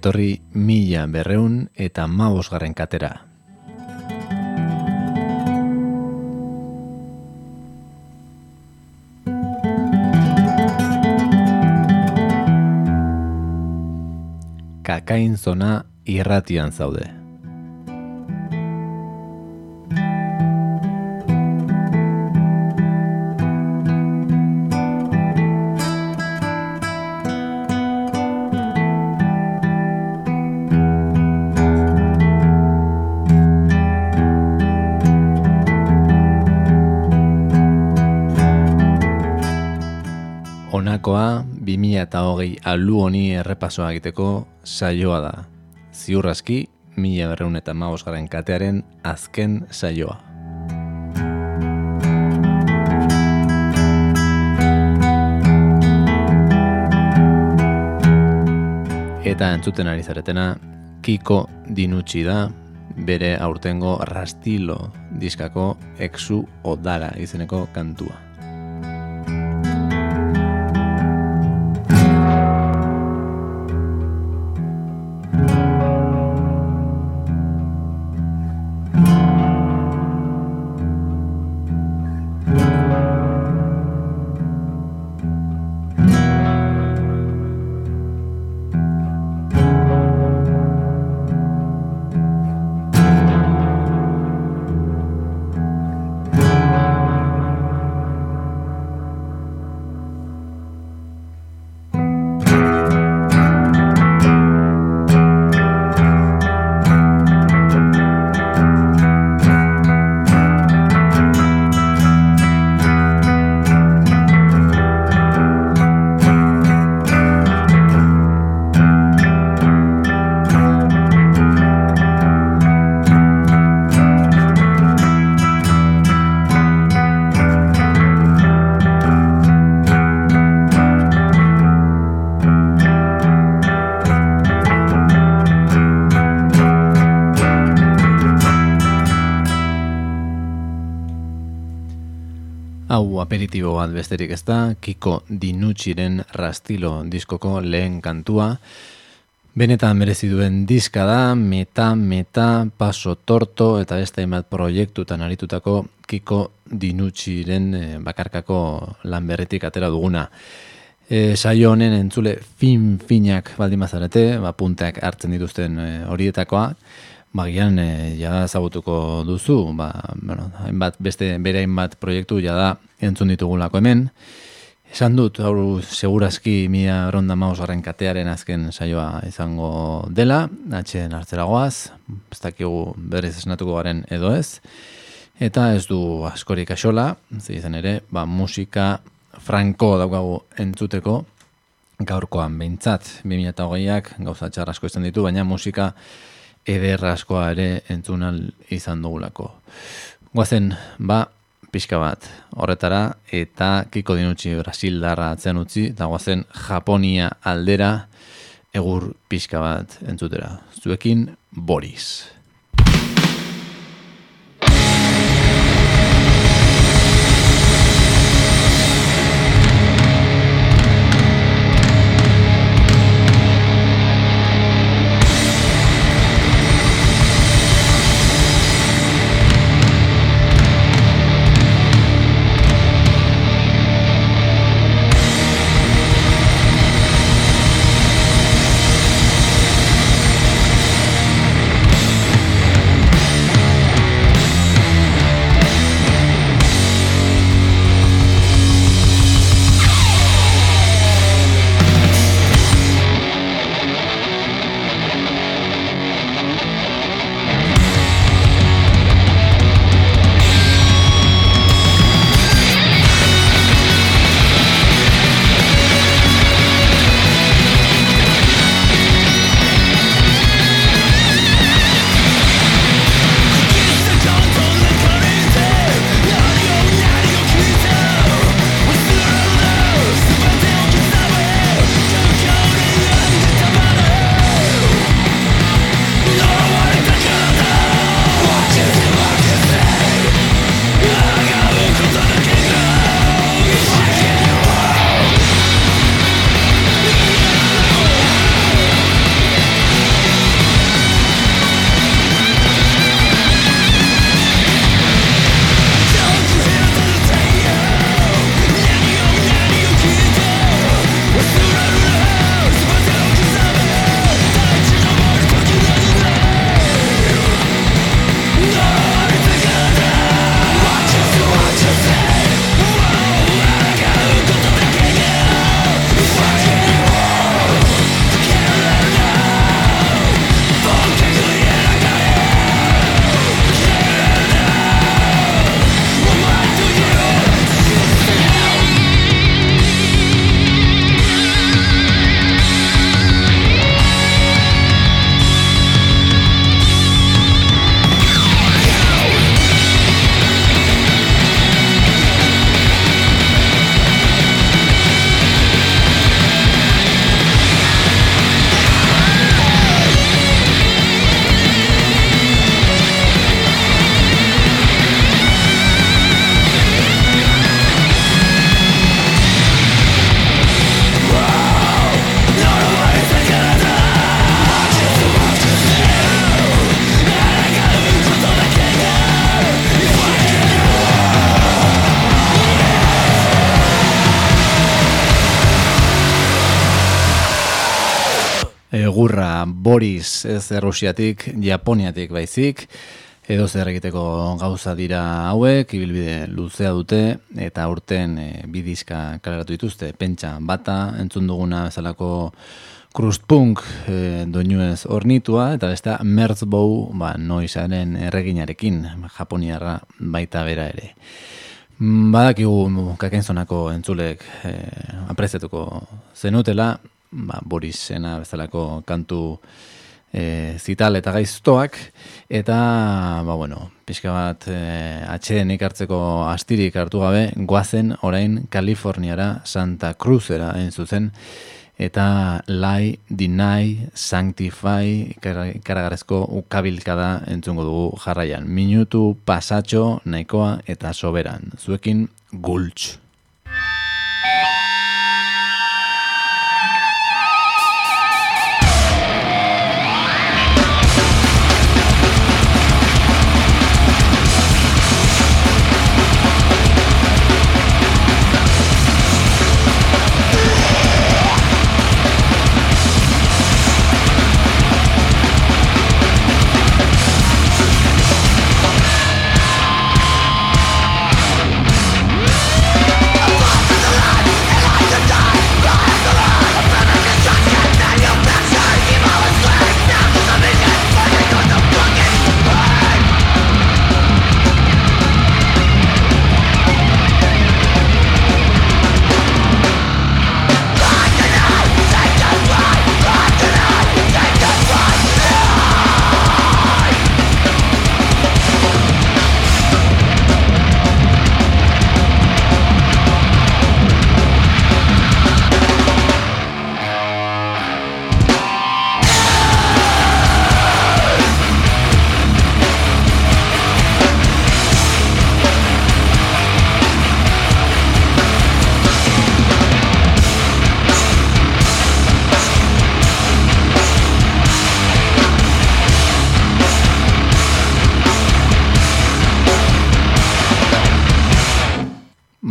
ongietorri mila berreun eta mabosgarren katera. Kakain zona irratian zaude. Hogei alu honi errepasoa egiteko saioa da. Ziurraski, mila berreun eta garen katearen azken saioa. Eta entzuten ari zaretena, Kiko Dinutsi da, bere aurtengo rastilo diskako exu odara izeneko kantua. Aperitibo bat besterik ez da, Kiko Dinutxiren rastilo diskoko lehen kantua. Benetan merezi duen diska da, meta, meta, paso torto eta beste bat proiektutan aritutako Kiko Dinutxiren e, bakarkako lan berretik atera duguna. E, saio honen entzule fin finak baldin mazarete, ba, punteak hartzen dituzten e, horietakoa, Magian, e, ja zabutuko duzu, ba, bueno, hainbat, beste bere hainbat proiektu ja da entzun ditugulako hemen. Esan dut, hau segurazki mia ronda mausgarren katearen azken saioa izango dela, atxen hartzeragoaz, ez dakigu berriz esnatuko garen edo ez, eta ez du askorik asola, izan ere, ba, musika franko daukagu entzuteko, gaurkoan behintzat, 2008ak gauza txarrasko izan ditu, baina musika ederraskoa ere entzunal izan dugulako. Guazen, ba, pixka bat horretara, eta kiko dinutzi Brasil darra atzean utzi, eta guazen Japonia aldera egur pixka bat entzutera. Zuekin, Boris. Boris ez Rusiatik, Japoniatik baizik, edo zer egiteko gauza dira hauek, ibilbide luzea dute, eta urten e, bidizka kaleratu dituzte, pentsa bata, entzun duguna bezalako krustpunk e, doinuez ornitua, eta beste Merzbow ba, noizaren erreginarekin, japoniarra baita bera ere. Badakigu kakenzonako entzulek e, aprezetuko zenutela, ba, Borisena bezalako kantu e, zital eta gaiztoak, eta, ba, bueno, pixka bat, e, atxeden ikartzeko astirik hartu gabe, guazen orain Kaliforniara Santa Cruzera hain zuzen, eta lai, deny, sanctify, ikaragarezko ukabilkada entzungo dugu jarraian. Minutu, pasatxo, nahikoa eta soberan. Zuekin, gultz.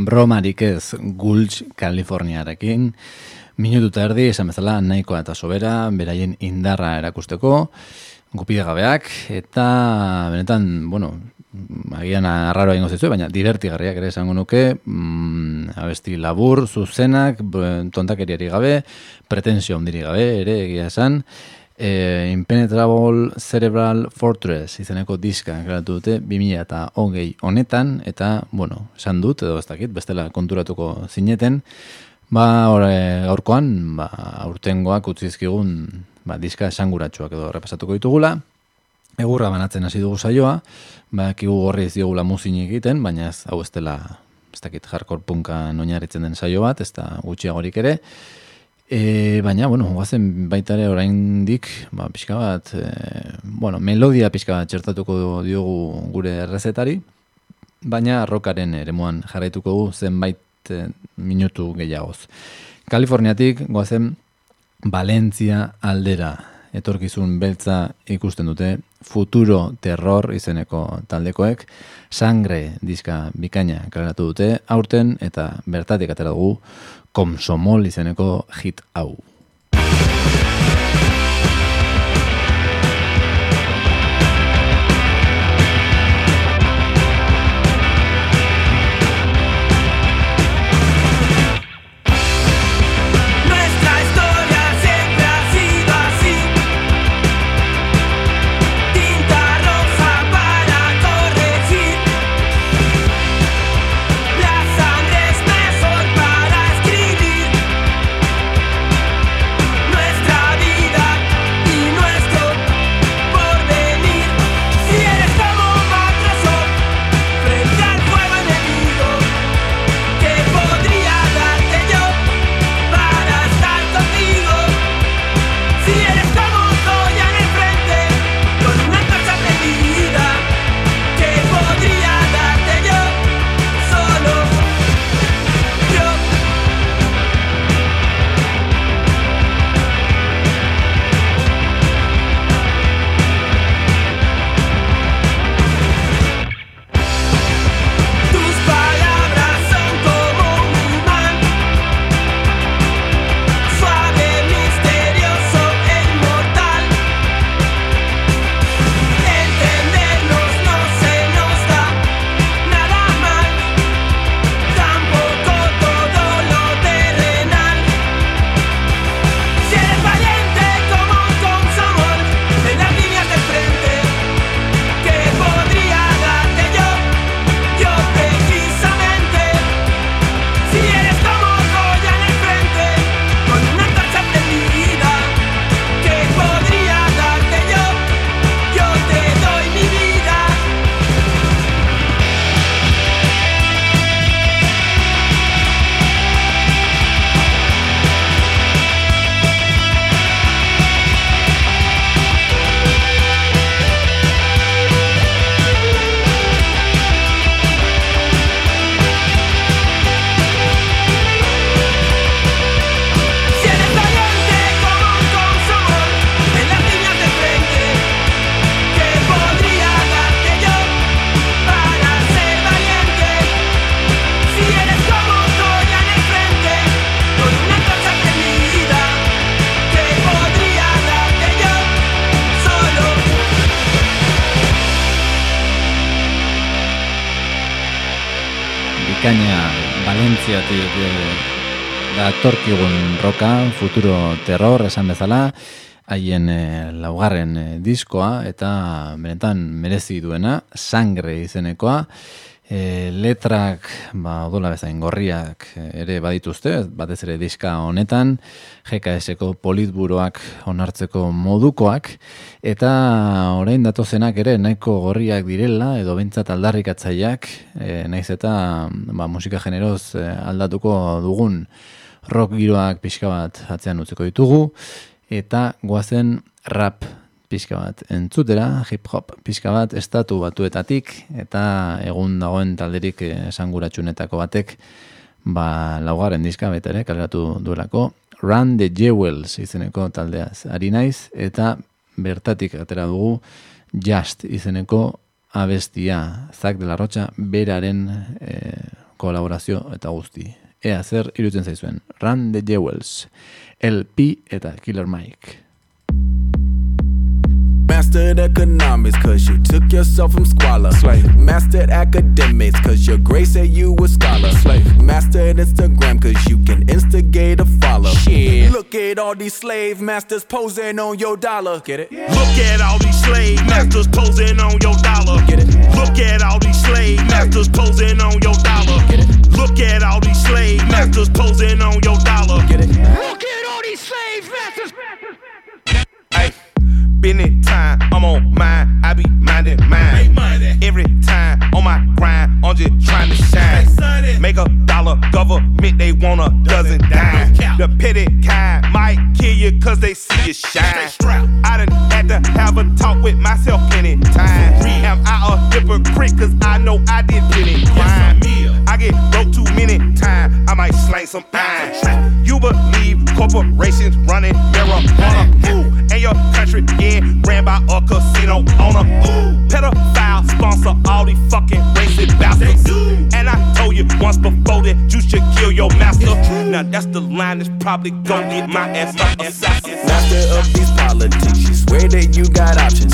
Bromarik ez Gulch, Kaliforniarekin. Minutu erdi, esan bezala, nahikoa eta sobera, beraien indarra erakusteko, gupide gabeak, eta benetan, bueno, agian arraro egingo zizu, baina divertigarriak ere esango nuke, mm, abesti labur, zuzenak, tontakeriari gabe, pretensio ondiri gabe, ere egia esan, e, Impenetrable Cerebral Fortress izeneko diska gratu dute 2000 eta hogei honetan eta, bueno, esan dut edo ez dakit, bestela konturatuko zineten. Ba, ore, gaurkoan ba, aurtengoak utzizkigun ba, diska esanguratsuak edo repasatuko ditugula. Egurra banatzen hasi dugu saioa ba, kigu gorri ez diogula muzin egiten baina ez, hau ez dela ez dakit hardcore punka noinaritzen den saio bat, ez da gutxiagorik ere E, baina, bueno, guazen baitare orain dik, ba, pixka bat, e, bueno, melodia pixka bat txertatuko diogu gure errezetari, baina rokaren ere moan jarraituko gu zenbait e, minutu gehiagoz. Kaliforniatik, guazen, Valentzia aldera, etorkizun beltza ikusten dute, futuro terror izeneko taldekoek, sangre diska bikaina kaleratu dute, aurten eta bertatik atera dugu, Komsomol izeneko hit hau. Bikaina Valentziatik da torkigun roka, futuro terror esan bezala, haien e, laugarren e, diskoa eta benetan merezi duena, sangre izenekoa, E, letrak, ba, odola bezain gorriak ere badituzte, batez ere diska honetan, GKS-eko politburoak onartzeko modukoak, eta orain datozenak ere nahiko gorriak direla, edo bentsat aldarrikatzaiak, e, naiz eta ba, musika generoz e, aldatuko dugun rock giroak pixka bat atzean utzeko ditugu, eta goazen rap pixka bat entzutera, hip-hop pixka bat estatu batuetatik, eta egun dagoen talderik esanguratsunetako batek, ba, laugaren diska betere, kaleratu duelako, Run the Jewels izeneko taldeaz. Ari naiz, eta bertatik atera dugu, Just izeneko abestia, Zak de la Rocha, beraren e, kolaborazio eta guzti. Ea zer irutzen zaizuen, Run the Jewels, LP eta Killer Mike. Mastered economics, cause you took yourself from squalor. Slave. Mastered academics, cause your grace said you a scholar. Slave. Mastered Instagram, cause you can instigate a follow. Shit. Look at all these slave masters posing on your dollar. Get it? Yeah. Look at all these slave masters posing on your dollar. Get it? Look at all these slave masters posing on your dollar. Get it? Look at all these slave masters posing on your dollar. Get it? Look at all these slave masters. Business time. I'm on mine, I be minding mine. Every time on my grind, I'm just trying to shine. Make a dollar, government, they want a dozen dime. The petty kind might kill you cause they see you shine. I done had to have a talk with myself plenty times. Am I a hypocrite cause I know I did plenty crime. I get broke too many times, I might slang some fine. You believe corporations running marijuana, ooh, and your country getting ran by a casino owner. Ooh, pedophile sponsor all these fucking racist bastards. And I you once before that you should kill your master. Now that's the line that's probably gonna get my ass assassin. Master of these politics, you swear that you got options.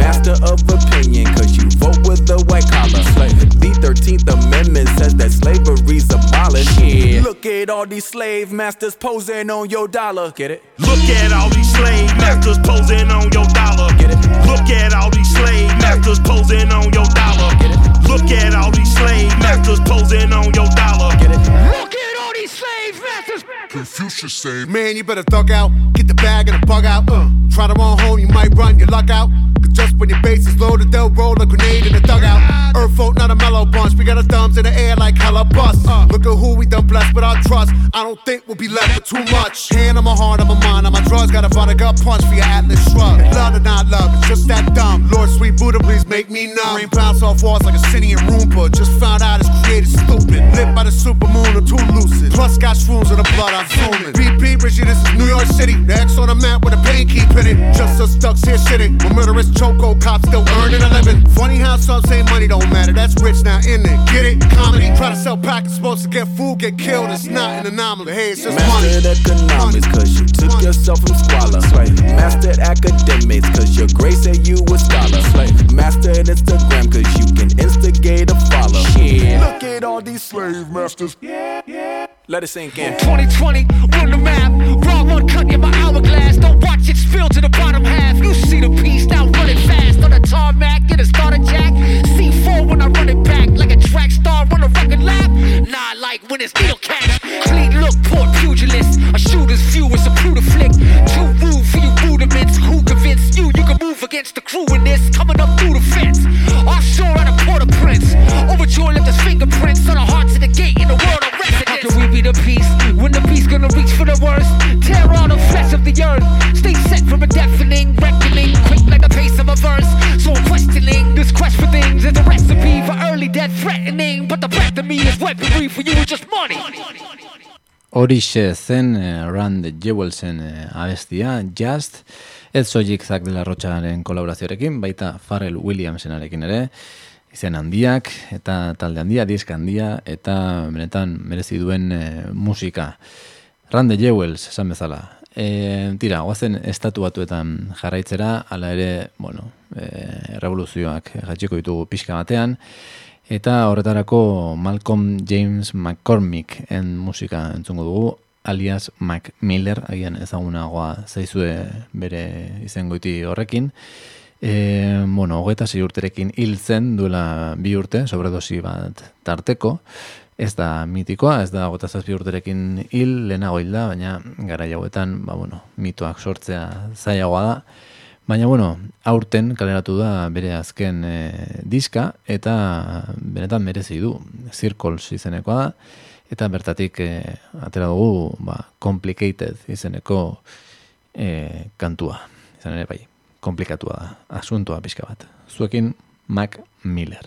Master of opinion, cause you vote with the white collar. The 13th Amendment says that slavery's abolished. Yeah. Look at all these slave masters posing on your dollar. Get it? Look at all these slave masters posing on your dollar. Get it? Look at all these slave masters posing on your dollar. Get it? Look at all these slave masters posing on your dollar. Get it? Confucius say, Man, you better thug out. Get the bag and the bug out. Uh, try to run home, you might run your luck out. Cause just when your base is loaded, they'll roll a grenade in the dugout. Earth folk, not a mellow bunch. We got our thumbs in the air like hella bust. Uh, look at who we done blessed with our trust. I don't think we'll be left with too much. Hand on my heart, on my mind, on my drugs. Got a vodka punch for your Atlas shrug. Love or not love, it's just that dumb. Lord, sweet Buddha, please make me numb. Rain bounce off walls like a Sinian Roomba. Just found out it's created stupid. Lit by the supermoon or too lucid. Plus got shrooms in the blood, I'm fuming. BP, Richie, this is New York City. The X on the map with a pain keep hitting. Just us ducks here shitting. When murderous choco cops still earning a living. Funny how some say money don't matter. That's rich now, in it? Get it? Comedy. Try to sell packets, supposed to get food, get killed. It's not an anomaly. Hey, it's just Mastered money. economics, cause you took Money. yourself from squalor. Mastered academics, cause your grace said you a scholar. Mastered Instagram, cause you can instigate a follow. Look at all these slave masters. Let it sink in. 2020, run the map. Raw one cut in my hourglass. Don't watch it spill to the bottom half. You see the piece now running fast on the tarmac. Get a starter jack. C4 when I run it back like a track star on a record lap. Nah, like when it's needle catch. Clean look, port pugilist. A shooter's view is a brutal flick. Too rude for you rudiments. Who convinced you you can move against the crew in this? Coming up through the fence. Offshore out of Port-au-Prince. Overture left his fingerprints on the hearts of the gate in the world be the beast when the beast gonna reach for the worst? Tear all the flesh of the earth. Stay set from a deafening reckoning, quick like the pace of a verse. So questioning this quest for things is a recipe for early death threatening. But the breath of me is weaponry for you is just money. Horixe zen Run the Jewelsen eh, abestia, Just, ez soilik Zak de la Rocharen kolaborazioarekin, baita Pharrell Williamsenarekin ere, izen handiak, eta talde handia, disk handia, eta benetan merezi duen eh, musika. Run the Jewels, esan bezala. E, tira, guazen estatu batuetan jarraitzera, ala ere, bueno, e, revoluzioak jatxiko ditugu pixka batean, eta horretarako Malcolm James McCormick en musika entzungo dugu, alias Mac Miller, agian ezagunagoa zaizue bere izengoiti horrekin, E, bueno, hogeita zei urterekin hil zen duela bi urte, sobredosi bat tarteko, ez da mitikoa, ez da hogeita zazpi urterekin hil, lehenago hil da, baina gara jauetan, ba, bueno, mitoak sortzea zailagoa da, Baina, bueno, aurten kaleratu da bere azken e, diska, eta benetan merezi du, Circles izenekoa da, eta bertatik e, atera dugu, ba, Complicated izeneko e, kantua, izan ere bai komplikatua da, asuntoa pixka bat. Zuekin Mac Miller.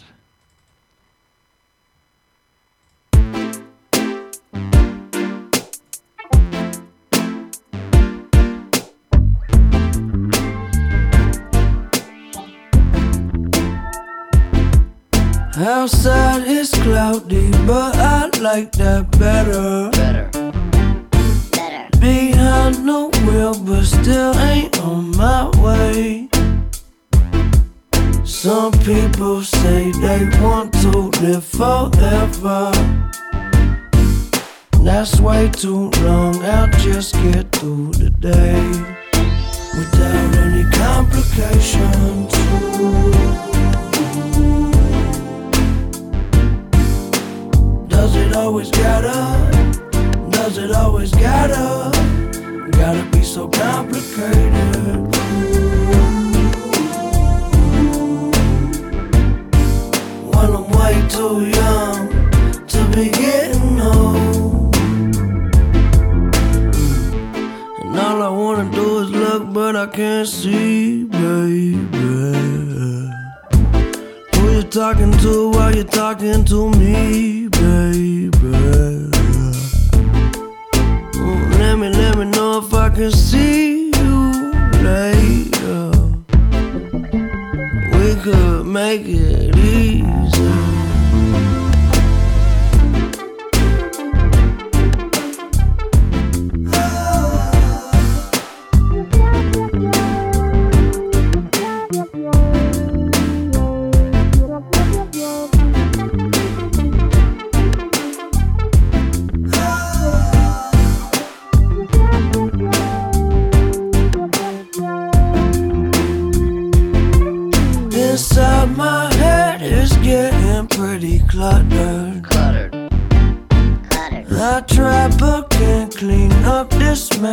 Outside is cloudy, but I like that better. Better. Behind the wheel, but still ain't on my way. Some people say they want to live forever. That's way too long, I'll just get through the day without any complications. Does it always gotta? Does it always gotta? Gotta be so complicated. When I'm way too young to be getting old. And all I wanna do is look, but I can't see, baby. Who you talking to while you're talking to me, baby? Let me, let me know if I can see you later. We could make it easy.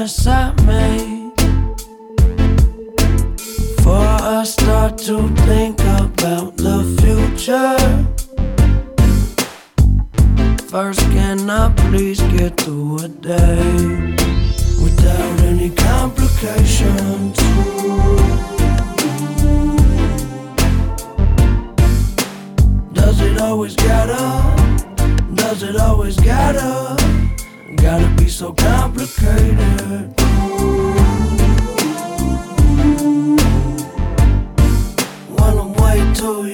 Mess I made. Before I start to think about the future. First, can I please get through a day without any complications? So complicated. When I'm way too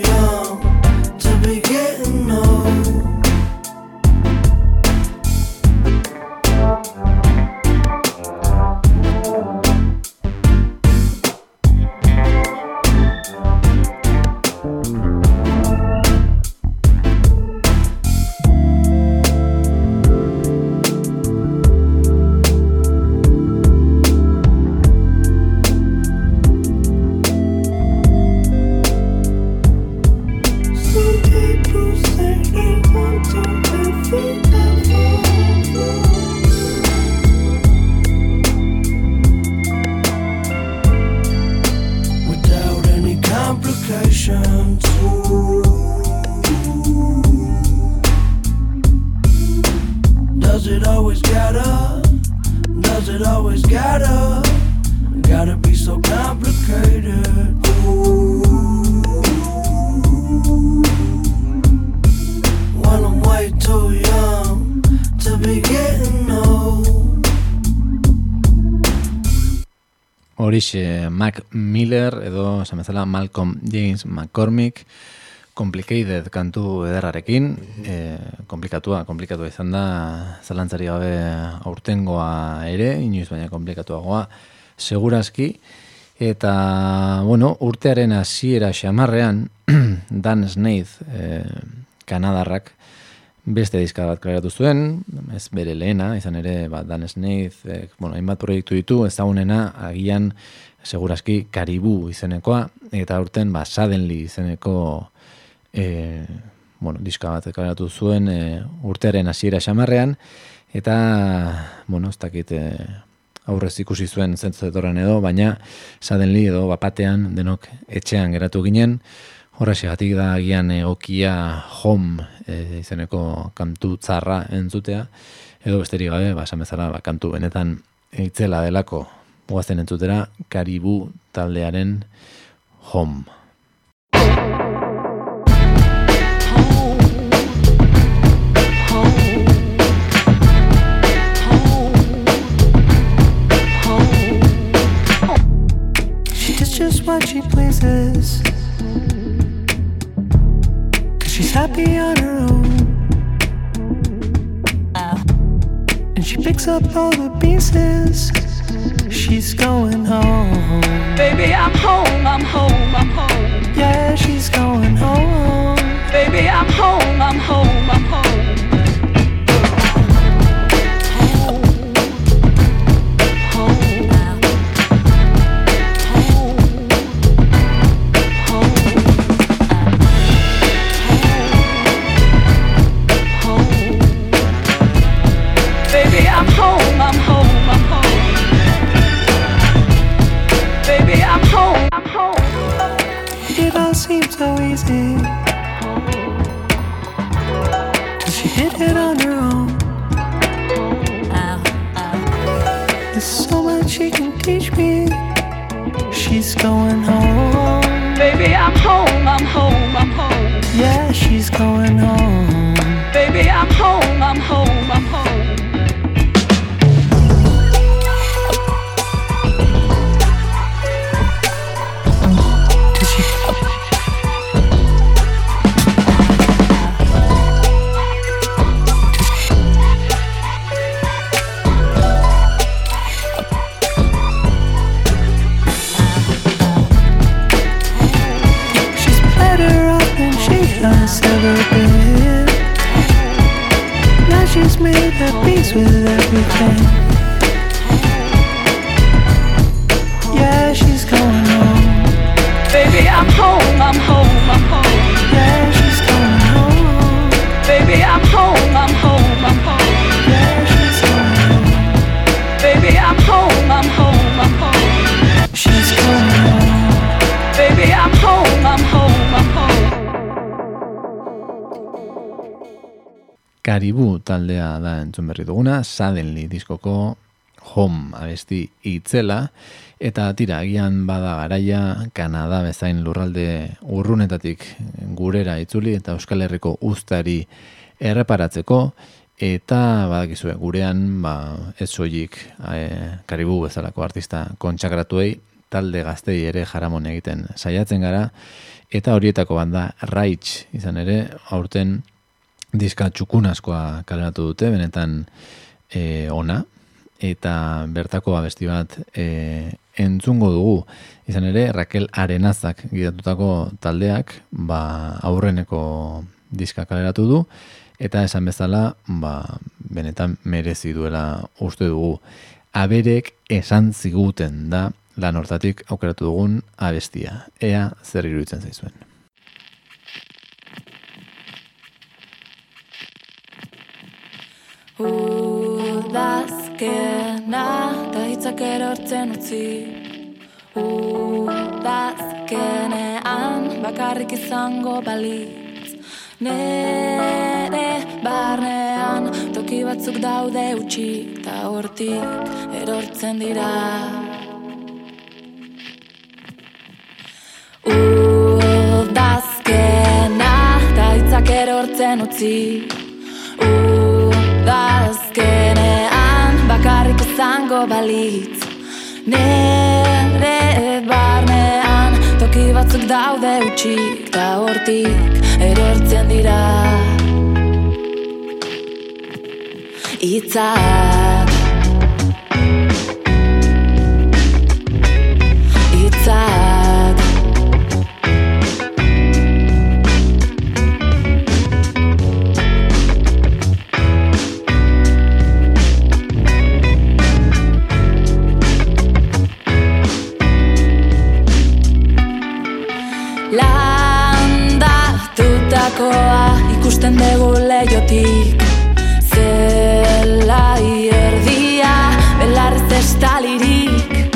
Horixe Mac Miller edo esan bezala Malcolm James McCormick Complicated kantu ederrarekin. E, komplikatua, komplikatua izan da zalantzari gabe aurtengoa ere inoiz baina komplikatuagoa segurazki Eta, bueno, urtearen hasiera xamarrean, Dan Snaith, eh, Kanadarrak, beste diska bat klaratu zuen, ez bere lehena, izan ere, ba, Dan Snaith, eh, bueno, hainbat proiektu ditu, ezagunena, agian, segurazki, Karibu izenekoa, eta urten, ba, Suddenly izeneko, eh, bueno, diska bat klaratu zuen, eh, urtearen hasiera xamarrean, eta, bueno, ez dakit, eh, aurrez ikusi zuen zentzuetorren edo, baina Suddenly edo bapatean denok etxean geratu ginen, Horrexegatik da agian egokia home e, izeneko kantu tzarra entzutea, edo besterik gabe, ba, esan bezala, ba, kantu benetan eitzela delako guazten entzutera, karibu taldearen home. She pleases. She's happy on her own. And she picks up all the pieces. She's going home. Baby, I'm home, I'm home, I'm home. Yeah, she's going home. Baby, I'm home, I'm home, I'm home. Karibu taldea da entzun berri duguna, Suddenly diskoko home abesti itzela, eta tira, agian bada garaia, Kanada bezain lurralde urrunetatik gurera itzuli, eta Euskal Herriko ustari erreparatzeko, eta badakizue, gurean, ba, ez soilik e, Karibu bezalako artista kontsakratuei, talde gaztei ere jaramon egiten saiatzen gara, eta horietako banda Raitz izan ere, aurten diska txukun askoa kaleratu dute, benetan e, ona, eta bertako abesti bat e, entzungo dugu. Izan ere, Raquel Arenazak gidatutako taldeak, ba, aurreneko diska kaleratu du, eta esan bezala, ba, benetan merezi duela uste dugu. Aberek esan ziguten da lan hortatik aukeratu dugun abestia. Ea zer iruditzen zaizuen. Udazkena da hitzak erortzen utzi. Udazkenean bakarrik izango balitz. Nere barnean toki batzuk daude utxi Ta hortik erortzen dira. Udazkena da hitzak erortzen utzi Udazkenean bakarrik izango balitz. Nere barnean toki batzuk daude utxik Ta hortik erortzen dira. Itzak zuretzat Landatutakoa ikusten dugu leiotik Zelai erdia belarrez estalirik.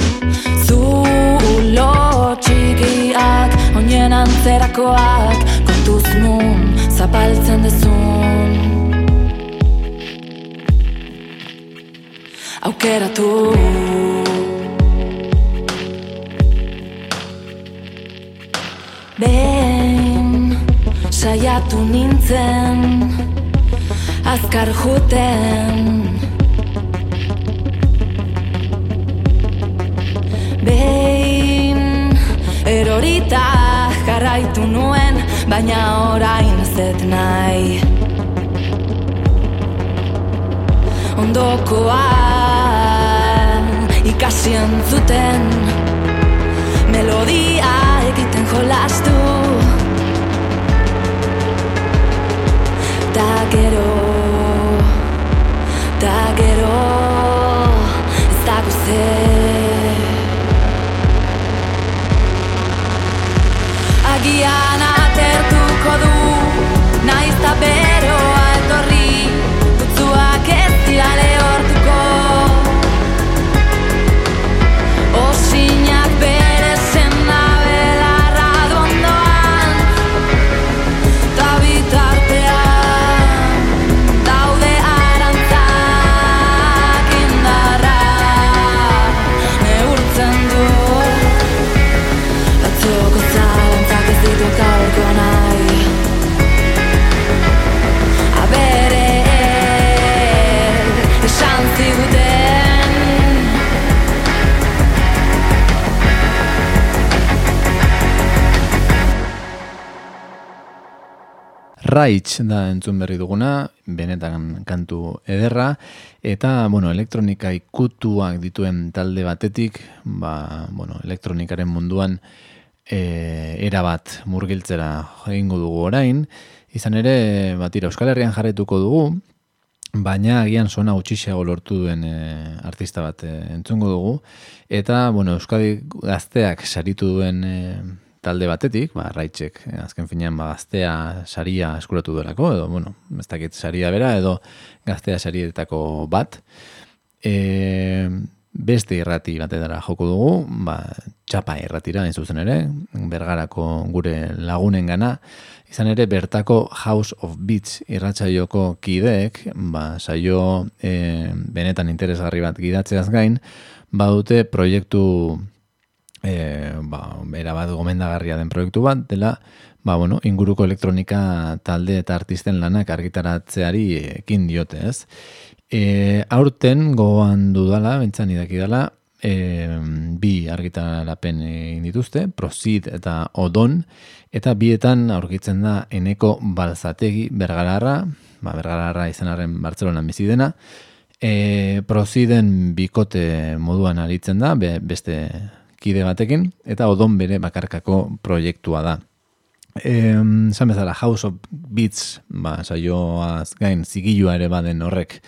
Zulo txikiak oinen antzerakoak Kontuz nun zapaltzen dezun Aukeratu. Behin saiatu nintzen Azkar juten Behin erorita jarraitu nuen Baina orain zet nahi. Ondokoa ikasi entzuten Melodia egiten jolastu Ta gero Ta gero Ez dago zer Agian atertuko du Naiz ta beroa Raitz da entzun berri duguna, benetan kantu ederra, eta, bueno, elektronika ikutuak dituen talde batetik, ba, bueno, elektronikaren munduan e, erabat murgiltzera egingo dugu orain, izan ere, batira, Euskal Herrian jarretuko dugu, baina agian sona utxixiago lortu duen e, artista bat e, entzungo dugu, eta, bueno, Euskadi gazteak saritu duen e, talde batetik, ba, raitzek, eh, azken finean, ba, gaztea saria eskuratu duelako, edo, bueno, ez dakit saria bera, edo gaztea sarietako bat. E, beste irrati batedara joko dugu, ba, txapa irratira, hain zuzen ere, bergarako gure lagunen gana, izan ere, bertako House of Beats irratsaioko kideek, ba, saio e, benetan interesgarri bat gidatzeaz gain, badute proiektu e, ba, erabat gomendagarria den proiektu bat, dela, ba, bueno, inguruko elektronika talde eta artisten lanak argitaratzeari ekin diote, ez? E, aurten gogoan dudala, bentzan idaki dela, e, bi argitarapen egin dituzte, Prosid eta Odon, eta bietan aurkitzen da eneko balzategi bergararra, ba, bergararra izanaren Bartzelonan bizi dena, e, Prosiden bikote moduan aritzen da, be, beste kide batekin, eta odon bere bakarkako proiektua da. Ehm, Zan bezala, House of Beats, ba, saioaz gain zigilua ere baden horrek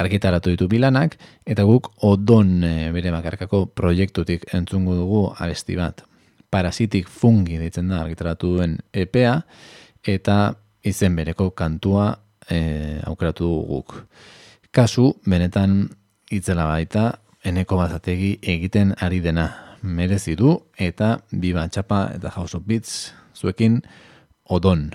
argitaratu ditu bilanak, eta guk odon e, bere bakarkako proiektutik entzungu dugu abesti bat. Parasitik fungi ditzen da argitaratu duen EPA, eta izen bereko kantua e, aukeratu dugu guk. Kasu, benetan itzela baita, eneko bazategi egiten ari dena merezi du eta biba txapa eta House of Beats zuekin odon.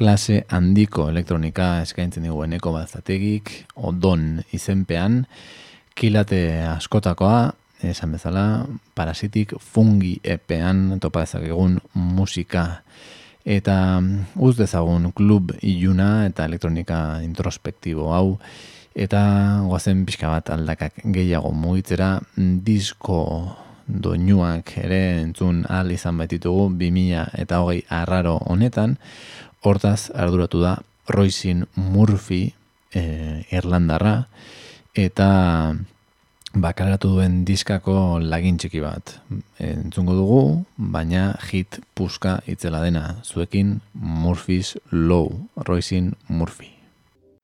Klase handiko elektronika eskaintzen digu eneko bazategik, odon izenpean, kilate askotakoa, esan bezala, parasitik fungi epean topa dezakegun musika. Eta uz dezagun klub iluna eta elektronika introspektibo hau, eta goazen pixka bat aldakak gehiago mugitzera disko doinuak ere entzun ahal izan baititugu 2000 eta hogei arraro honetan, hortaz arduratu da Roisin Murphy e, Irlandarra eta bakaratu duen diskako lagin txiki bat. Entzungo dugu, baina hit puska itzela dena, zuekin Murphy's Low, Roisin Murphy.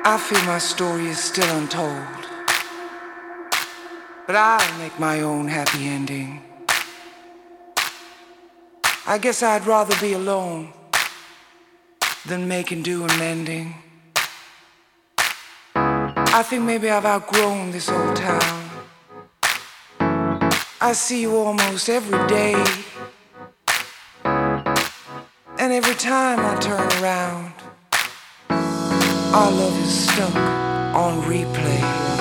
I feel my story is still untold. But I'll make my own happy ending. I guess I'd rather be alone than making do and mending. I think maybe I've outgrown this old town. I see you almost every day. And every time I turn around, our love is stuck on replay.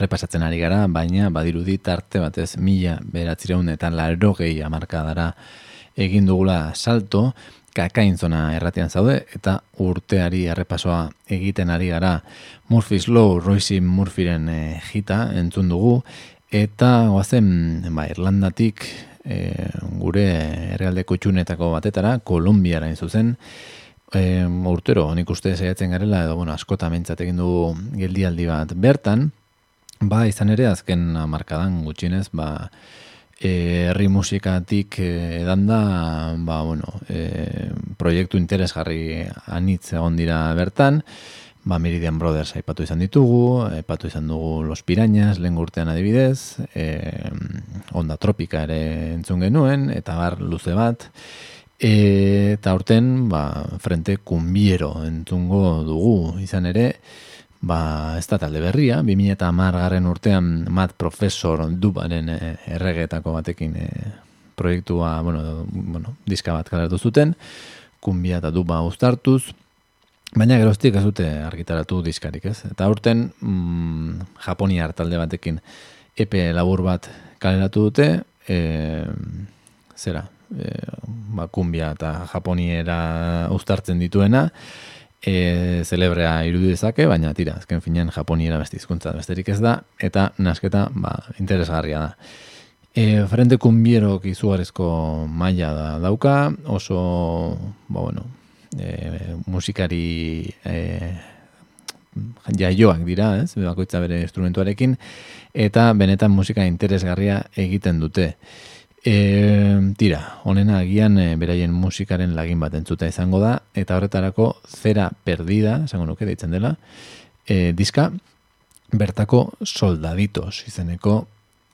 Errepasatzen ari gara, baina badirudi tarte batez mila beratzireun eta larrogei amarkadara egin dugula salto, kakain zona erratian zaude, eta urteari errepasoa egiten ari gara. Murphy's Law, Royce Murphyren e, jita entzun dugu, eta goazen ba, Irlandatik e, gure errealdeko txunetako batetara, Kolumbiara zuzen, e, urtero, nik uste saiatzen garela, edo bueno, askota mentzat egin dugu geldialdi bat bertan, ba, izan ere azken markadan gutxinez, ba, herri musikatik e, edan da, ba, bueno, e, proiektu interesgarri anitz egon dira bertan, ba, Meridian Brothers aipatu izan ditugu, aipatu izan dugu Los Pirañas, lehen urtean adibidez, e, Onda Tropika ere entzun genuen, eta bar luze bat, E, eta urten, ba, frente kumbiero entzungo dugu izan ere, ba, ez da talde berria, 2000 eta garren urtean mat profesor dubaren e, erregetako batekin e, proiektua, bueno, bueno, diska bat kaleratu zuten, kumbia eta duba uztartuz, baina geroztik ez dute argitaratu diskarik, ez? Eta urten, mm, Japonia talde batekin epe labur bat kaleratu dute, e, zera, e, ba, kumbia eta japoniera uztartzen dituena, e, celebrea irudizake, baina tira, azken finean japoniera beste hizkuntza besterik ez da, eta nasketa ba, interesgarria da. E, frente kumbierok izugarezko maila da dauka, oso, ba, bueno, e, musikari e, jaioak dira, ez, bakoitza bere instrumentuarekin, eta benetan musika interesgarria egiten dute. E, tira, honena agian e, beraien musikaren lagin bat entzuta izango da, eta horretarako zera perdida, esango nuke deitzen dela, e, diska bertako soldaditos izeneko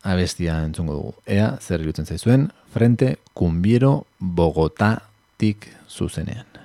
abestia entzungo dugu. Ea, zer irutzen zaizuen, frente kumbiero Bogotatik zuzenean.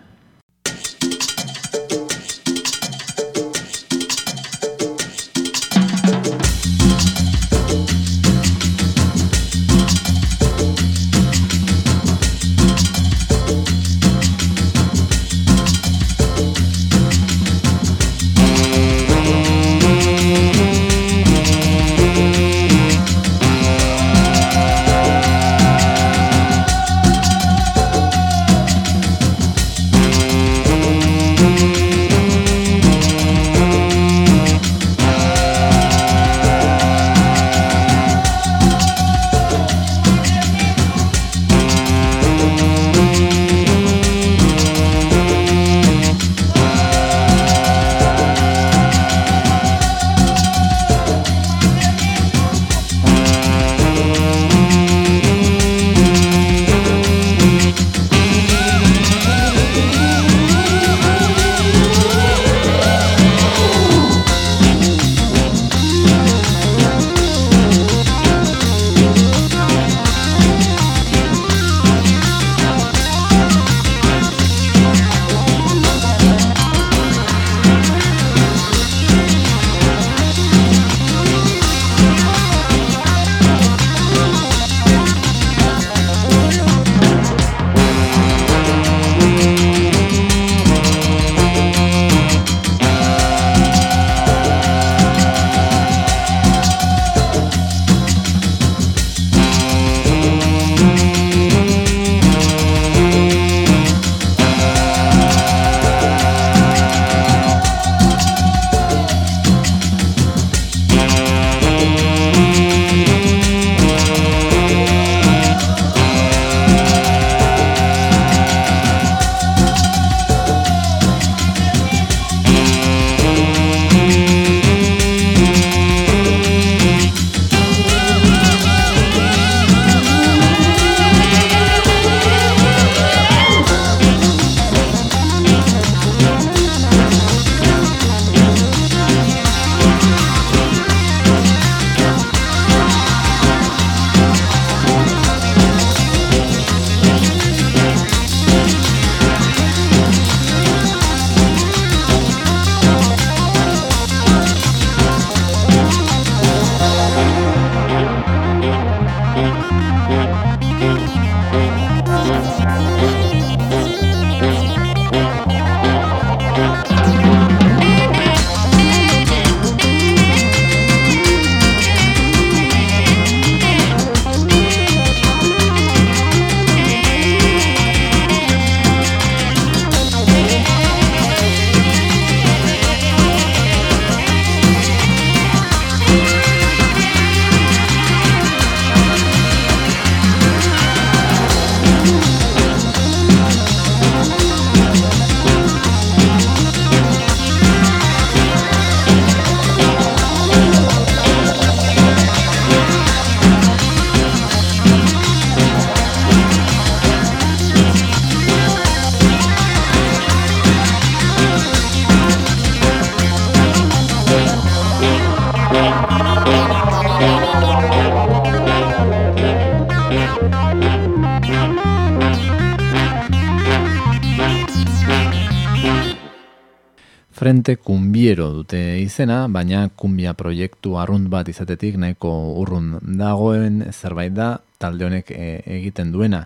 Izena, baina kumbia proiektu arrunt bat izatetik nahiko urrun dagoen zerbait da talde honek e, egiten duena.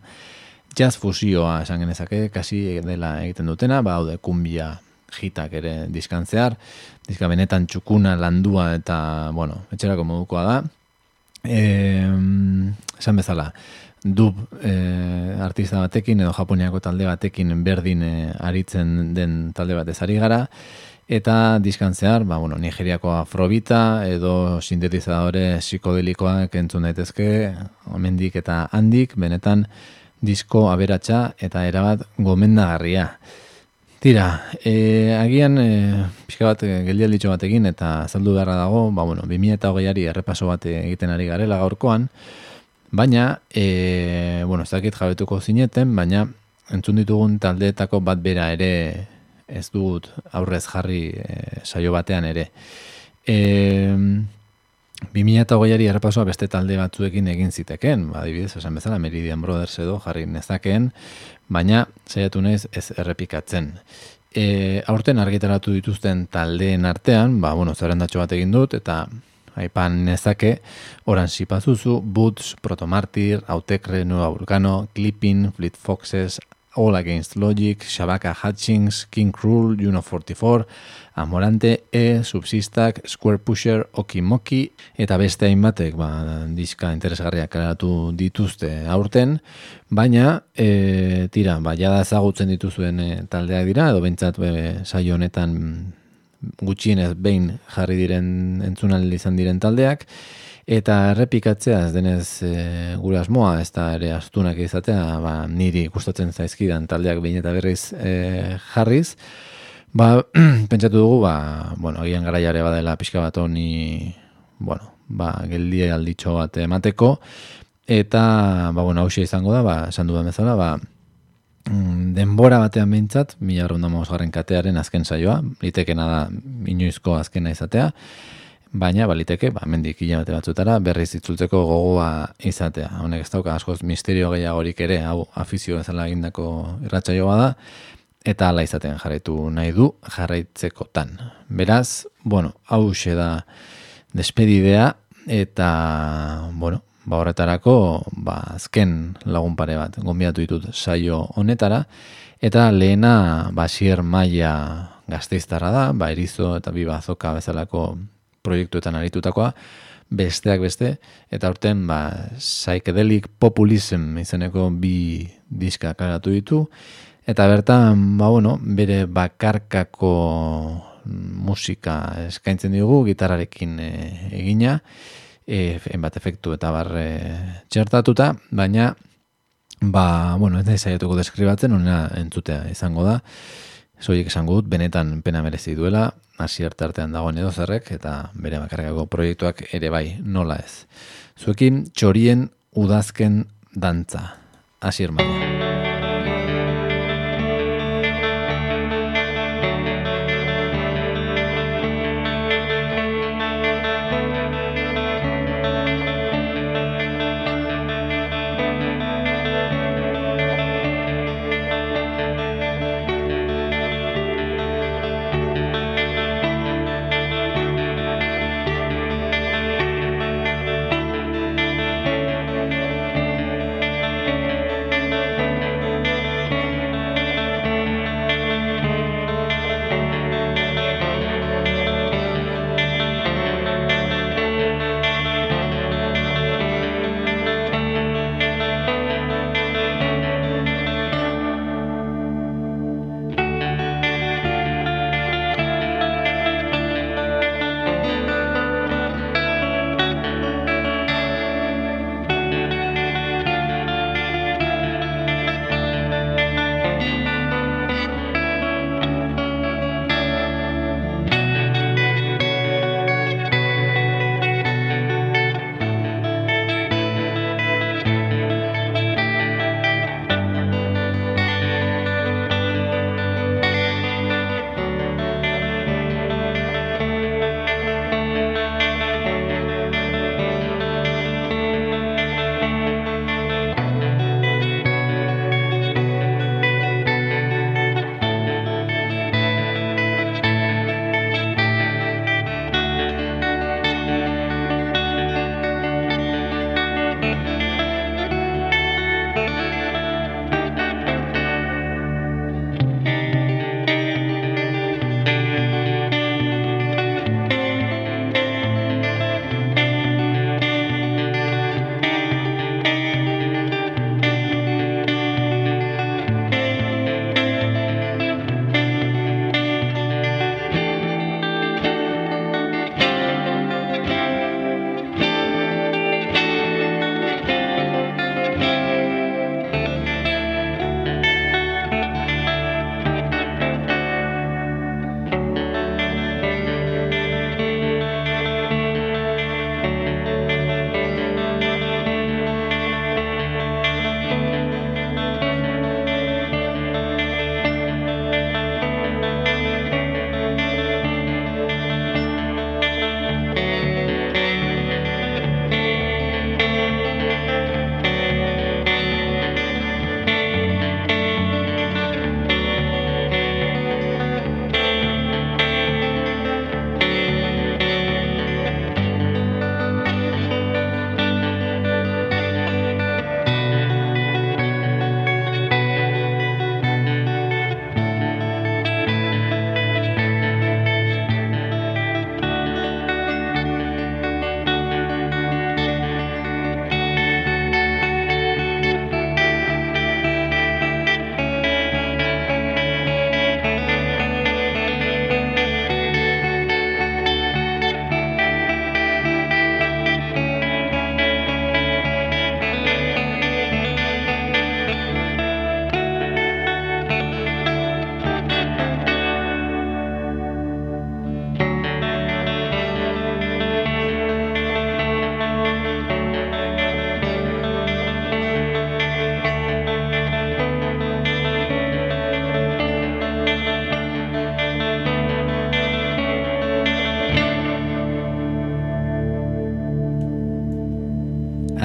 Jazz fusioa esan genezake, kasi dela egiten dutena, ba, haude kumbia hitak ere diskantzear, diska benetan txukuna landua eta, bueno, etxerako modukoa da. E, esan bezala, dub e, artista batekin edo japoniako talde batekin berdin e, aritzen den talde bat ezari gara, eta diskantzear, ba, bueno, nigeriako afrobita edo sintetizadore psikodelikoak entzun daitezke, omendik eta handik, benetan disko aberatsa eta erabat gomendagarria. Tira, e, agian e, pixka bat geldialditxo batekin eta zaldu beharra dago, ba, bueno, 2000 eta hogeiari errepaso bat egiten ari garela gaurkoan, baina, e, bueno, ez dakit jabetuko zineten, baina entzun ditugun taldeetako bat bera ere ez dut aurrez jarri e, saio batean ere. E, 2008ari errepasoa beste talde batzuekin egin ziteken, ba, adibidez, esan bezala, Meridian Brothers edo jarri nezakeen, baina saiatu naiz ez errepikatzen. E, aurten argitaratu dituzten taldeen artean, ba, bueno, zerrendatxo bat egin dut, eta aipan nezake, oran sipazuzu, Boots, Protomartir, Autekre, Nueva Vulcano, Clipping, Fleet Foxes, All Against Logic, Shabaka Hutchings, King Cruel, Juno 44, Amorante, E, Subsistak, Square Pusher, Okimoki, eta beste hainbatek ba, diska interesgarriak karatu dituzte aurten, baina, e, tira, ba, jada ezagutzen dituzuen e, taldeak dira, edo bentsat be, saio honetan gutxienez behin jarri diren entzunal izan diren taldeak, Eta errepikatzea ez denez e, gure asmoa, ez da ere astunak izatea, ba, niri gustatzen zaizkidan taldeak behin eta berriz e, jarriz, ba, pentsatu dugu, ba, bueno, agian garaiare badela pixka bat honi, bueno, ba, geldi alditxo bat emateko, eta, ba, bueno, hausia izango da, ba, esan dudan bezala, ba, mm, denbora batean behintzat, mila garren katearen azken saioa, litekena da inoizko azkena izatea, baina baliteke, ba, mendik hilabete batzutara, berriz itzultzeko gogoa izatea. Honek ez dauka askoz misterio gehiagorik ere, hau afizio ezala egindako irratsaioa da, eta ala izaten jarraitu nahi du jarraitzekotan. Beraz, bueno, hau da despedidea, eta, bueno, ba horretarako, ba, azken lagun pare bat, gombiatu ditut saio honetara, eta lehena, basier maia gazteiztarra da, ba, erizo eta bibazoka bezalako proiektuetan aritutakoa, besteak beste, eta urten, ba, psychedelic populism izeneko bi diska karatu ditu, eta bertan, ba, bueno, bere bakarkako musika eskaintzen digu, gitarrarekin e, egina, e, bat efektu eta barre txertatuta, baina, ba, bueno, ez da izaiatuko deskribatzen, honena entzutea izango da, Zoiek esango dut, benetan pena merezi duela, hasi artean dagoen edo zerrek, eta bere bakargako proiektuak ere bai, nola ez. Zuekin, txorien udazken dantza. Hasi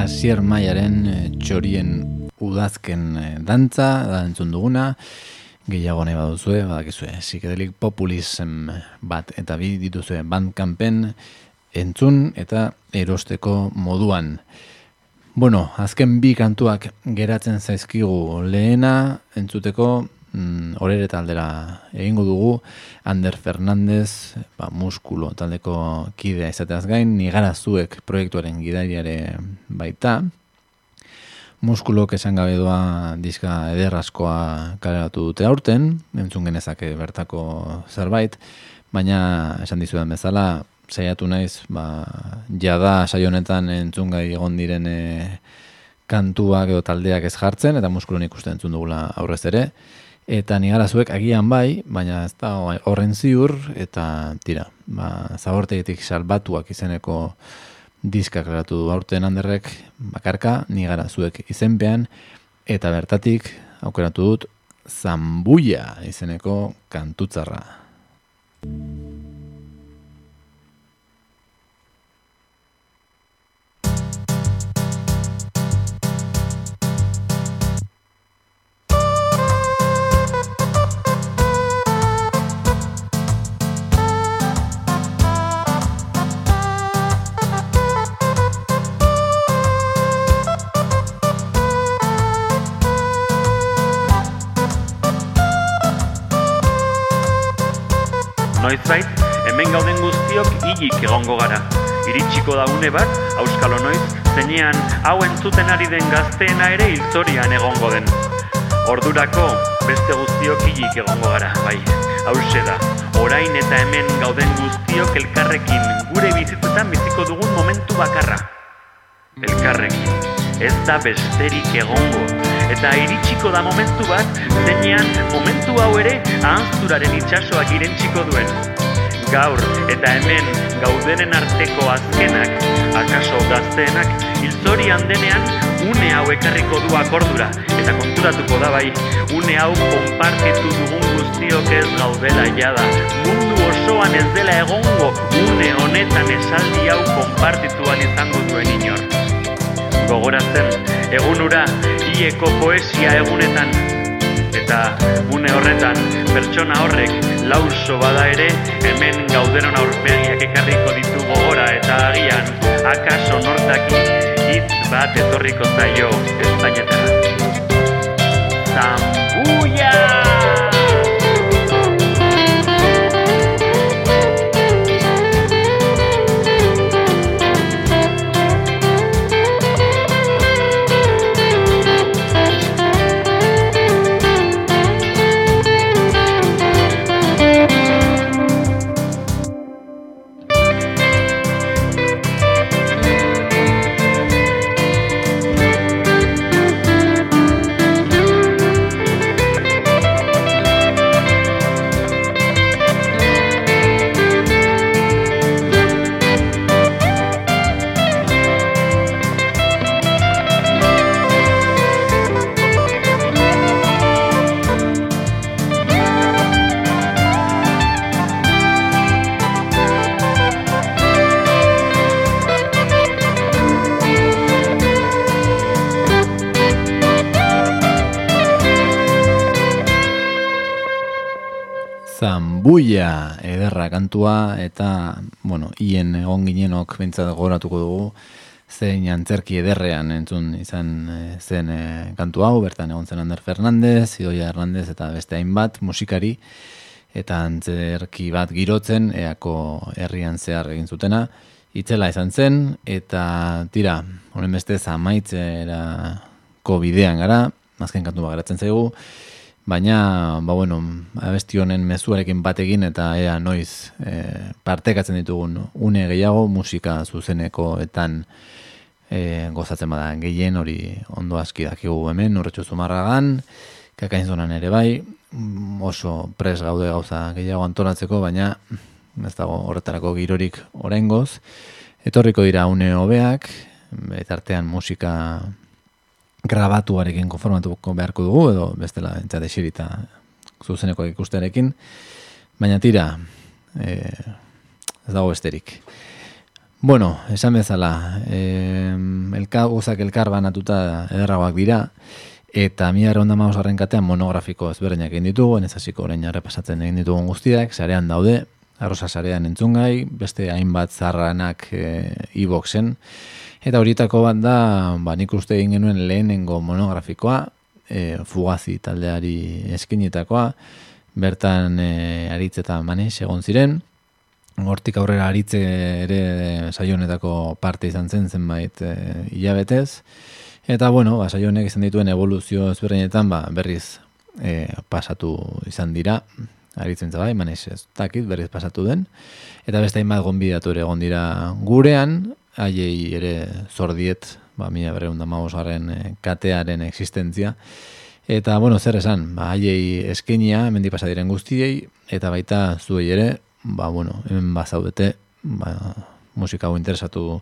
Asier Maiaren eh, txorien udazken eh, dantza, da entzun duguna, gehiago nahi baduzue, badakizue, psikedelik populism bat eta bi dituzue bandkampen entzun eta erosteko moduan. Bueno, azken bi kantuak geratzen zaizkigu lehena entzuteko mm, orere taldera egingo dugu. Ander Fernandez, ba, muskulo taldeko kidea izateaz gain, nigara zuek proiektuaren gidariare baita, muskulok esan gabe doa diska ederrazkoa kaleratu dute aurten, entzun genezake bertako zerbait, baina esan dizudan bezala, saiatu naiz, ba, jada saio honetan entzungai egon diren e, kantuak edo taldeak ez jartzen, eta muskulon ikusten entzun dugula aurrez ere, eta nigara zuek agian bai, baina ez da horren ziur, eta tira, ba, zabortegitik salbatuak izeneko diskak eratu du aurten handerrek bakarka, nigara zuek izenpean, eta bertatik aukeratu dut Zambuia izeneko kantutzarra. Noizbait, hemen gauden guztiok hilik egongo gara. Iritsiko da une bat, auskalo noiz, zeinean hau entzuten ari den gazteena ere hiltzorian egongo den. Ordurako, beste guztiok hilik egongo gara, bai. Hauxe da, orain eta hemen gauden guztiok elkarrekin gure bizitzetan biziko dugun momentu bakarra. Elkarrekin, ez da besterik egongo, eta iritsiko da momentu bat, zeinean momentu hau ere ahanzturaren itsasoak irentsiko duen. Gaur eta hemen gaudenen arteko azkenak, akaso gazteenak, hiltzorian denean une hau ekarriko du akordura, eta konturatuko da bai, une hau konpartitu dugun guztiok ez gaudela jada, mundu osoan ez dela egongo, une honetan esaldi hau konpartitu izango duen inor. Gogoratzen egunura hieko poesia egunetan. Eta une horretan pertsona horrek lauso bada ere hemen gauderon aurpegiak ekarriko ditu gogora eta agian. Akaso nortaki hitz bat etorriko zaio espainetara Zambuia! Zambuia ederra kantua eta, bueno, hien egon ginenok bintzat goratuko dugu zein antzerki ederrean entzun izan eh, zen eh, kantu hau, bertan egon zen Ander Fernandez, Idoia Hernandez eta beste hainbat musikari eta antzerki bat girotzen eako herrian zehar egin zutena itzela izan zen eta tira, honen beste zamaitzera bidean gara, azken kantu bat geratzen zaigu, baina ba bueno, abesti honen mezuarekin batekin eta ea noiz e, partekatzen ditugun une gehiago musika zuzenekoetan e, gozatzen bada gehien hori ondo aski dakigu hemen urretxu zumarragan kakain zonan ere bai oso pres gaude gauza gehiago antolatzeko baina ez dago horretarako girorik oraingoz. Etorriko dira une hobeak eta artean musika grabatuarekin konformatuko beharko dugu, edo bestela entzate xirita zuzeneko ikustearekin, baina tira, e, ez dago besterik. Bueno, esan bezala, eh, elka, guzak elkar banatuta ederragoak dira, eta mi arreunda maus katean monografiko ezberdinak egin ditugu, ez hasiko orain pasatzen egin ditugun guztiak, sarean daude, arrosa sarean entzungai, beste hainbat zarranak e, e-boxen, eta horietako bat da, ba, nik uste egin genuen lehenengo monografikoa, e, fugazi taldeari eskinitakoa, bertan e, aritz eta manes egon ziren, hortik aurrera aritze ere saionetako parte izan zen zenbait e, hilabetez, eta bueno, ba, saionek izan dituen evoluzio ezberdinetan ba, berriz e, pasatu izan dira, aritzen zabai, manes ez dakit, berriz pasatu den, eta beste hainbat gonbidatu ere egon dira gurean, haiei ere zordiet, ba, mila berreunda mausgarren e, katearen existentzia, Eta, bueno, zer esan, ba, haiei eskenia, mendi pasadiren guztiei, eta baita zuei ere, ba, bueno, hemen bazaudete, ba, musika hau interesatu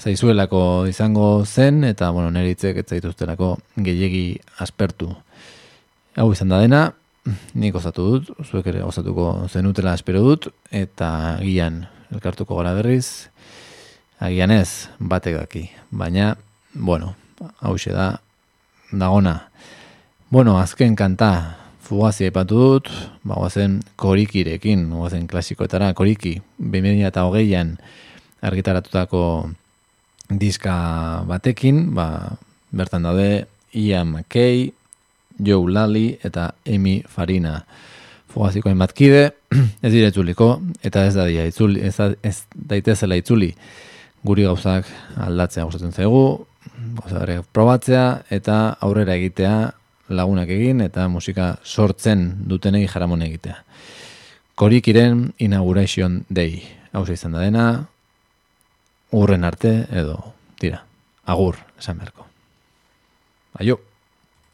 zaizuelako izango zen, eta, bueno, nire hitzek ez zaituztelako gehiegi aspertu. Hau izan da dena, nik osatu dut, zuek ere osatuko zenutela espero dut, eta gian elkartuko gara berriz, agian ez, batek daki. Baina, bueno, hau da, dagona. Bueno, azken kanta, Fugazi aipatu dut, ba, guazen korikirekin, guazen klasikoetara, koriki, 2000 eta hogeian argitaratutako diska batekin, ba, bertan daude Ian McKay, Joe Lally eta Amy Farina. Fugaziko hainbat kide, ez dira itzuliko, eta ez da dia itzuli, ez, da, ez daitezela itzuli guri gauzak aldatzea gustatzen zaigu, gauzak probatzea eta aurrera egitea lagunak egin eta musika sortzen dutenei jaramon egitea. Korikiren inauguration day. Hau izan da dena, urren arte edo, tira, agur, esan berko. Aio!